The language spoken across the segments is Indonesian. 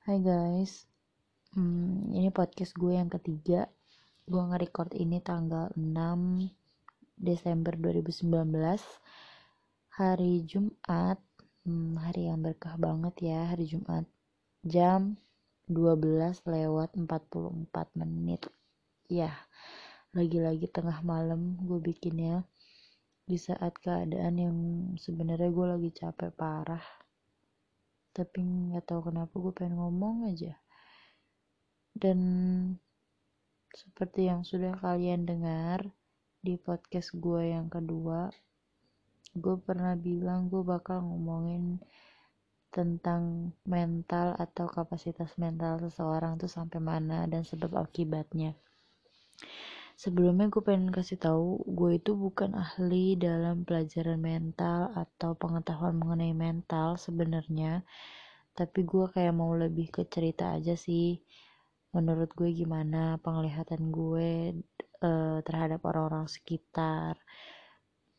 Hai guys, hmm, ini podcast gue yang ketiga. Gue nge-record ini tanggal 6 Desember 2019 Hari Jumat. Hmm, Hari yang berkah banget ya. Hari Jumat. Jam 12 lewat 44 menit. Ya, lagi-lagi tengah malam gue bikinnya. Di saat keadaan yang sebenarnya gue lagi capek parah tapi nggak tahu kenapa gue pengen ngomong aja. Dan seperti yang sudah kalian dengar di podcast gue yang kedua gue pernah bilang gue bakal ngomongin tentang mental atau kapasitas mental seseorang tuh sampai mana dan sebab akibatnya sebelumnya gue pengen kasih tahu gue itu bukan ahli dalam pelajaran mental atau pengetahuan mengenai mental sebenarnya. Tapi gue kayak mau lebih ke cerita aja sih menurut gue gimana penglihatan gue uh, terhadap orang-orang sekitar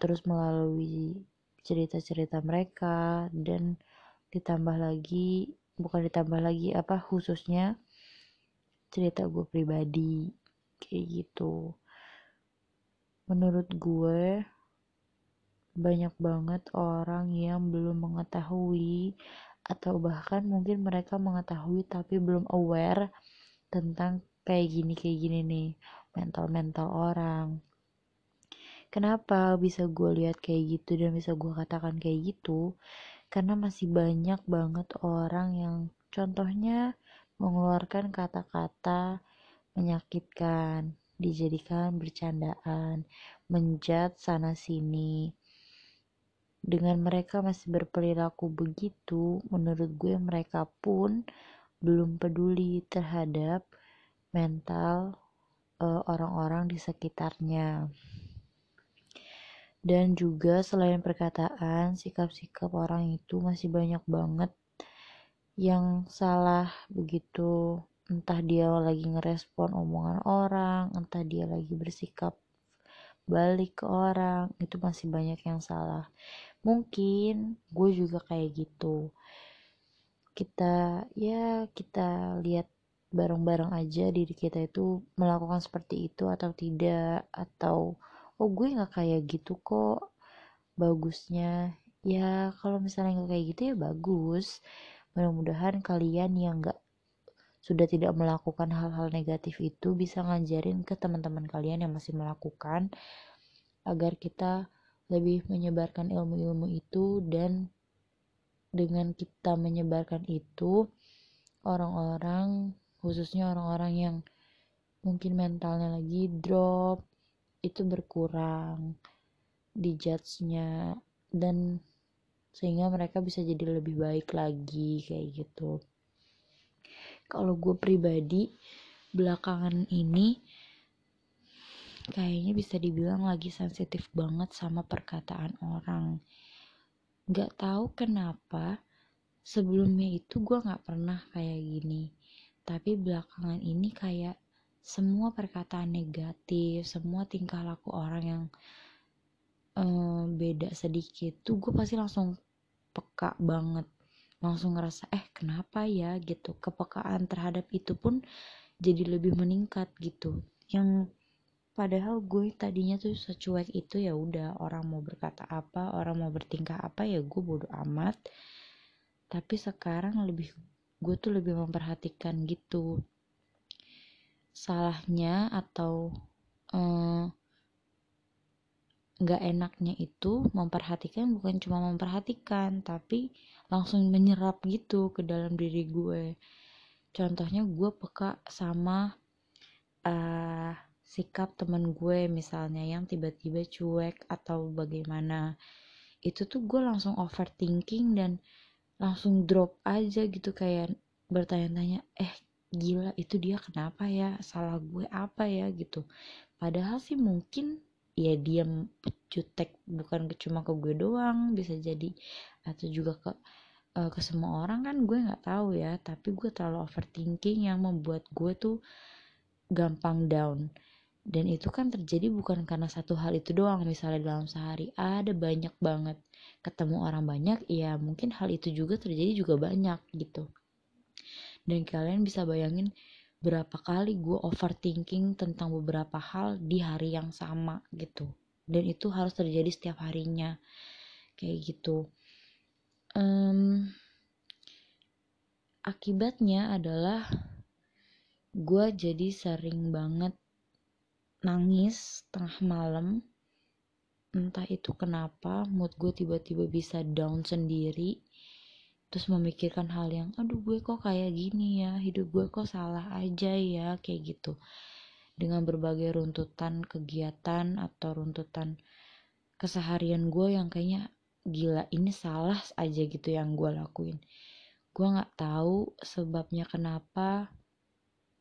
terus melalui cerita-cerita mereka dan ditambah lagi bukan ditambah lagi apa khususnya cerita gue pribadi kayak gitu. Menurut gue banyak banget orang yang belum mengetahui atau bahkan mungkin mereka mengetahui tapi belum aware tentang kayak gini kayak gini nih mental mental orang. Kenapa bisa gue lihat kayak gitu dan bisa gue katakan kayak gitu? Karena masih banyak banget orang yang contohnya mengeluarkan kata-kata menyakitkan dijadikan bercandaan menjat sana sini dengan mereka masih berperilaku begitu, menurut gue mereka pun belum peduli terhadap mental eh, orang-orang di sekitarnya. Dan juga selain perkataan, sikap-sikap orang itu masih banyak banget yang salah begitu. Entah dia lagi ngerespon omongan orang, entah dia lagi bersikap balik ke orang, itu masih banyak yang salah. Mungkin gue juga kayak gitu. Kita ya kita lihat bareng-bareng aja diri kita itu melakukan seperti itu atau tidak atau oh gue nggak kayak gitu kok bagusnya. Ya kalau misalnya nggak kayak gitu ya bagus. Mudah-mudahan kalian yang nggak sudah tidak melakukan hal-hal negatif itu bisa ngajarin ke teman-teman kalian yang masih melakukan agar kita lebih menyebarkan ilmu-ilmu itu dan dengan kita menyebarkan itu orang-orang khususnya orang-orang yang mungkin mentalnya lagi drop itu berkurang di judge-nya dan sehingga mereka bisa jadi lebih baik lagi kayak gitu kalau gue pribadi belakangan ini kayaknya bisa dibilang lagi sensitif banget sama perkataan orang. Gak tahu kenapa sebelumnya itu gue gak pernah kayak gini. Tapi belakangan ini kayak semua perkataan negatif semua tingkah laku orang yang um, beda sedikit tuh gue pasti langsung peka banget langsung ngerasa eh kenapa ya? gitu. Kepekaan terhadap itu pun jadi lebih meningkat gitu. Yang padahal gue tadinya tuh secuek itu ya udah orang mau berkata apa orang mau bertingkah apa ya gue bodo amat. Tapi sekarang lebih gue tuh lebih memperhatikan gitu. Salahnya atau eh, nggak enaknya itu memperhatikan bukan cuma memperhatikan tapi langsung menyerap gitu ke dalam diri gue. Contohnya gue peka sama uh, sikap temen gue misalnya yang tiba-tiba cuek atau bagaimana. Itu tuh gue langsung overthinking dan langsung drop aja gitu kayak bertanya-tanya eh gila itu dia kenapa ya? Salah gue apa ya? gitu. Padahal sih mungkin ya dia jutek bukan cuma ke gue doang bisa jadi atau juga ke uh, ke semua orang kan gue nggak tahu ya tapi gue terlalu overthinking yang membuat gue tuh gampang down. Dan itu kan terjadi bukan karena satu hal itu doang misalnya dalam sehari ada banyak banget ketemu orang banyak ya mungkin hal itu juga terjadi juga banyak gitu. Dan kalian bisa bayangin berapa kali gue overthinking tentang beberapa hal di hari yang sama gitu. Dan itu harus terjadi setiap harinya. Kayak gitu. Um, akibatnya adalah gue jadi sering banget nangis tengah malam. Entah itu kenapa mood gue tiba-tiba bisa down sendiri terus memikirkan hal yang aduh gue kok kayak gini ya hidup gue kok salah aja ya kayak gitu. Dengan berbagai runtutan kegiatan atau runtutan keseharian gue yang kayaknya gila ini salah aja gitu yang gue lakuin. Gue nggak tahu sebabnya kenapa.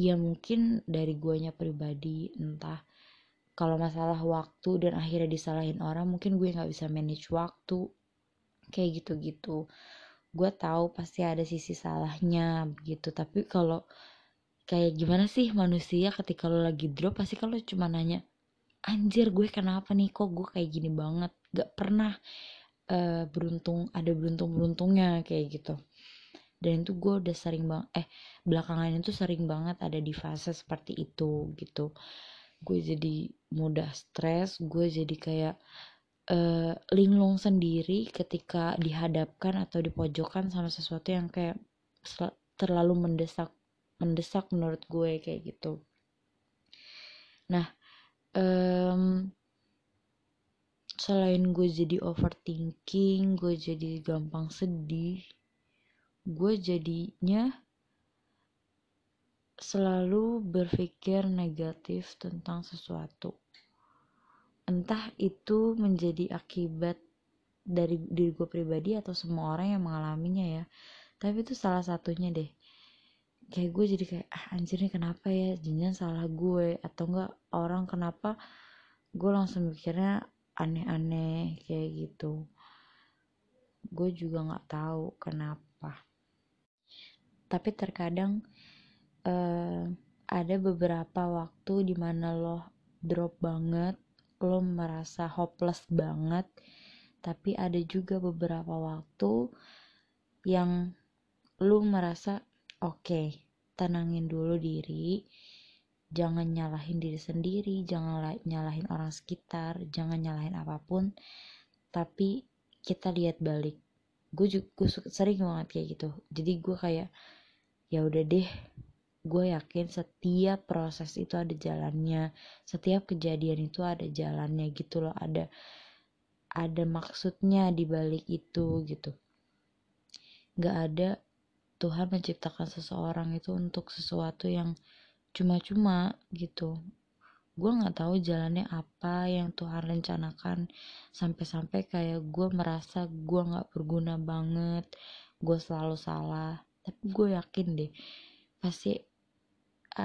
Ya mungkin dari guanya pribadi entah kalau masalah waktu dan akhirnya disalahin orang mungkin gue nggak bisa manage waktu kayak gitu-gitu gue tahu pasti ada sisi salahnya gitu. Tapi kalau kayak gimana sih manusia ketika lo lagi drop pasti kalau cuma nanya anjir gue kenapa nih? Kok gue kayak gini banget? Gak pernah uh, beruntung ada beruntung beruntungnya kayak gitu. Dan itu gue udah sering bang eh belakangan itu sering banget ada di fase seperti itu gitu. Gue jadi mudah stres gue jadi kayak uh, linglung sendiri ketika dihadapkan atau dipojokkan sama sesuatu yang kayak terlalu mendesak mendesak menurut gue kayak gitu. Nah um, selain gue jadi overthinking gue jadi gampang sedih gue jadinya selalu berpikir negatif tentang sesuatu entah itu menjadi akibat dari diri gue pribadi atau semua orang yang mengalaminya ya. Tapi itu salah satunya deh. Kayak gue jadi kayak ah anjir nih kenapa ya? Jangan salah gue. Atau enggak orang kenapa? Gue langsung mikirnya aneh-aneh kayak gitu. Gue juga nggak tahu kenapa. Tapi terkadang uh, ada beberapa waktu di mana lo drop banget lo merasa hopeless banget tapi ada juga beberapa waktu yang lo merasa oke okay, tenangin dulu diri jangan nyalahin diri sendiri jangan nyalahin orang sekitar jangan nyalahin apa pun. Tapi kita lihat balik gue juga sering banget kayak gitu. Jadi gue kayak ya udah deh gue yakin setiap proses itu ada jalannya setiap kejadian itu ada jalannya gitu loh ada ada maksudnya di balik itu gitu. Nggak ada Tuhan menciptakan seseorang itu untuk sesuatu yang cuma-cuma gitu. Gue nggak tahu jalannya apa yang Tuhan rencanakan. Sampai-sampai kayak gue merasa gue nggak berguna banget gue selalu salah. Tapi gue yakin deh pasti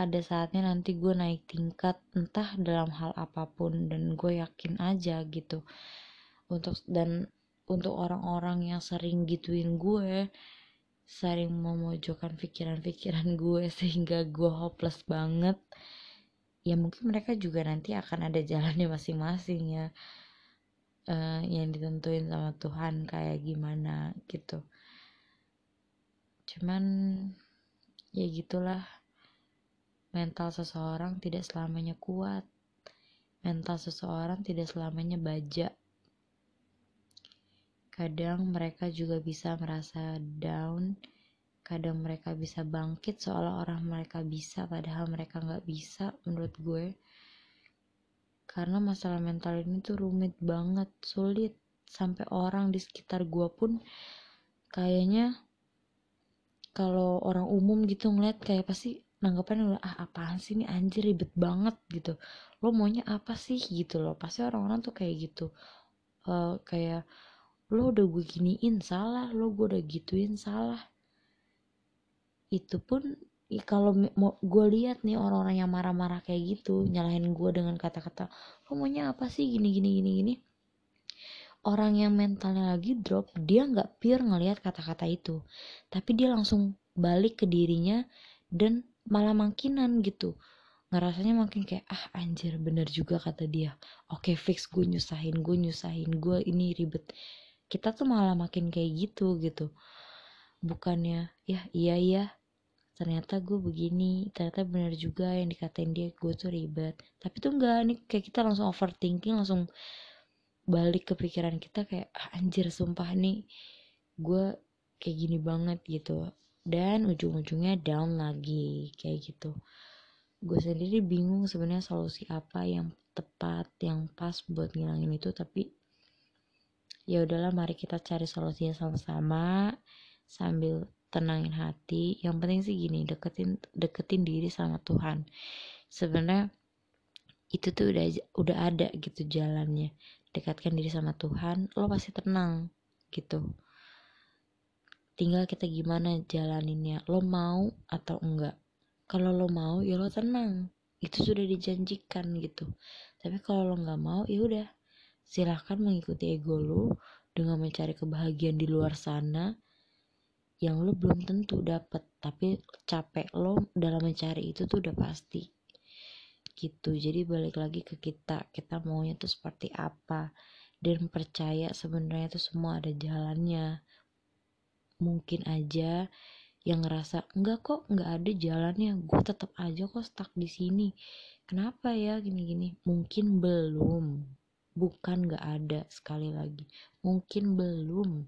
ada saatnya nanti gue naik tingkat entah dalam hal apa pun dan gue yakin aja gitu. Untuk dan untuk orang-orang yang sering gituin gue sering memojokkan pikiran-pikiran gue sehingga gue hopeless banget ya mungkin mereka juga nanti akan ada jalannya masing-masing ya uh, yang ditentuin sama Tuhan kayak gimana gitu. Cuman ya gitulah Mental seseorang tidak selamanya kuat. Mental seseorang tidak selamanya baja. Kadang mereka juga bisa merasa down. Kadang mereka bisa bangkit seolah orang mereka bisa, padahal mereka nggak bisa menurut gue. Karena masalah mental ini tuh rumit banget, sulit. Sampai orang di sekitar gue pun kayaknya kalau orang umum gitu ngeliat kayak pasti nanggapannya udah ah apaan sih ini? Anjir ribet banget gitu. Lo maunya apa sih? Gitu loh. Pasti orang-orang tuh kayak gitu. Uh, kayak lo udah gue giniin salah. Lo gue udah gituin salah. Itu pun kalau mau gue lihat nih orang-orang yang marah-marah kayak gitu nyalahin gue dengan kata-kata lo maunya apa sih? Gini gini gini gini. Orang yang mentalnya lagi drop dia nggak pure ngelihat kata-kata itu. Tapi dia langsung balik ke dirinya dan malah makinan gitu. Ngerasanya makin kayak ah anjir bener juga kata dia. Oke fix gue nyusahin gue nyusahin gue ini ribet. Kita tuh malah makin kayak gitu gitu. Bukannya ya iya iya ternyata gue begini ternyata benar juga yang dikatain dia gue tuh ribet. Tapi tuh enggak nih kayak kita langsung overthinking langsung balik ke pikiran kita kayak ah, anjir sumpah nih gue kayak gini banget gitu dan ujung-ujungnya down lagi kayak gitu. Gue sendiri bingung sebenarnya solusi apa yang tepat yang pas buat ngilangin itu tapi ya udahlah mari kita cari solusinya sama-sama sambil tenangin hati. Yang penting sih gini deketin deketin diri sama Tuhan. Sebenarnya itu tuh udah udah ada gitu jalannya. Dekatkan diri sama Tuhan lo pasti tenang gitu tinggal kita gimana jalaninnya lo mau atau enggak. Kalau lo mau ya lo tenang. Itu sudah dijanjikan gitu. Tapi kalau lo nggak mau ya udah. Silahkan mengikuti ego lo dengan mencari kebahagiaan di luar sana yang lo belum tentu dapet. Tapi capek lo dalam mencari itu tuh udah pasti. Gitu. Jadi balik lagi ke kita. Kita maunya tuh seperti apa? Dan percaya sebenarnya tuh semua ada jalannya mungkin aja yang ngerasa enggak kok enggak ada jalannya gue tetap aja kok stuck di sini. Kenapa ya gini-gini? Mungkin belum. Bukan enggak ada sekali lagi. Mungkin belum.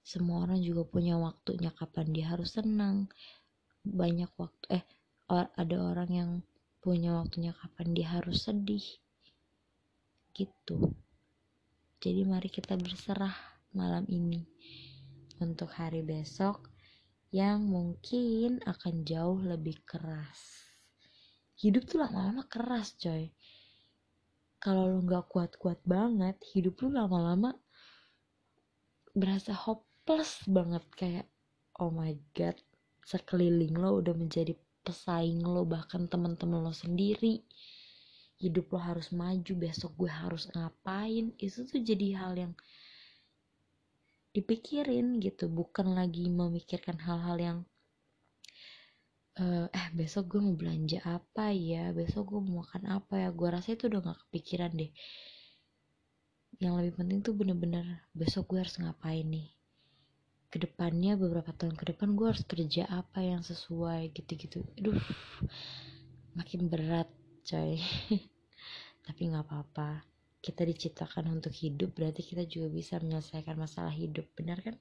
Semua orang juga punya waktunya kapan dia harus senang. Banyak waktu eh ada orang yang punya waktunya kapan dia harus sedih. Gitu. Jadi mari kita berserah malam ini untuk hari besok yang mungkin akan jauh lebih keras. Hidup tuh lama-lama keras coy. Kalau lo nggak kuat-kuat banget hidup lu lama-lama berasa hope plus banget. Kayak oh my god sekeliling lo udah menjadi pesaing lo bahkan teman-teman lo sendiri. Hidup lo harus maju besok gue harus ngapain? Itu tuh jadi hal yang dipikirin gitu bukan lagi memikirkan hal-hal yang uh, eh besok gue mau belanja apa ya? Besok gue mau makan apa ya? Gue rasa itu udah gak kepikiran deh. Yang lebih penting tuh bener-bener besok gue harus ngapain nih? Ke depannya beberapa tahun ke depan gue harus kerja apa yang sesuai? Gitu-gitu. Aduh makin berat coy. Tapi nggak apa-apa kita diciptakan untuk hidup berarti kita juga bisa menyelesaikan masalah hidup benar kan?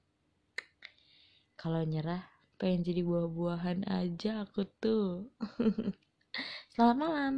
Kalau nyerah pengen jadi buah-buahan aja aku tuh. Selamat malam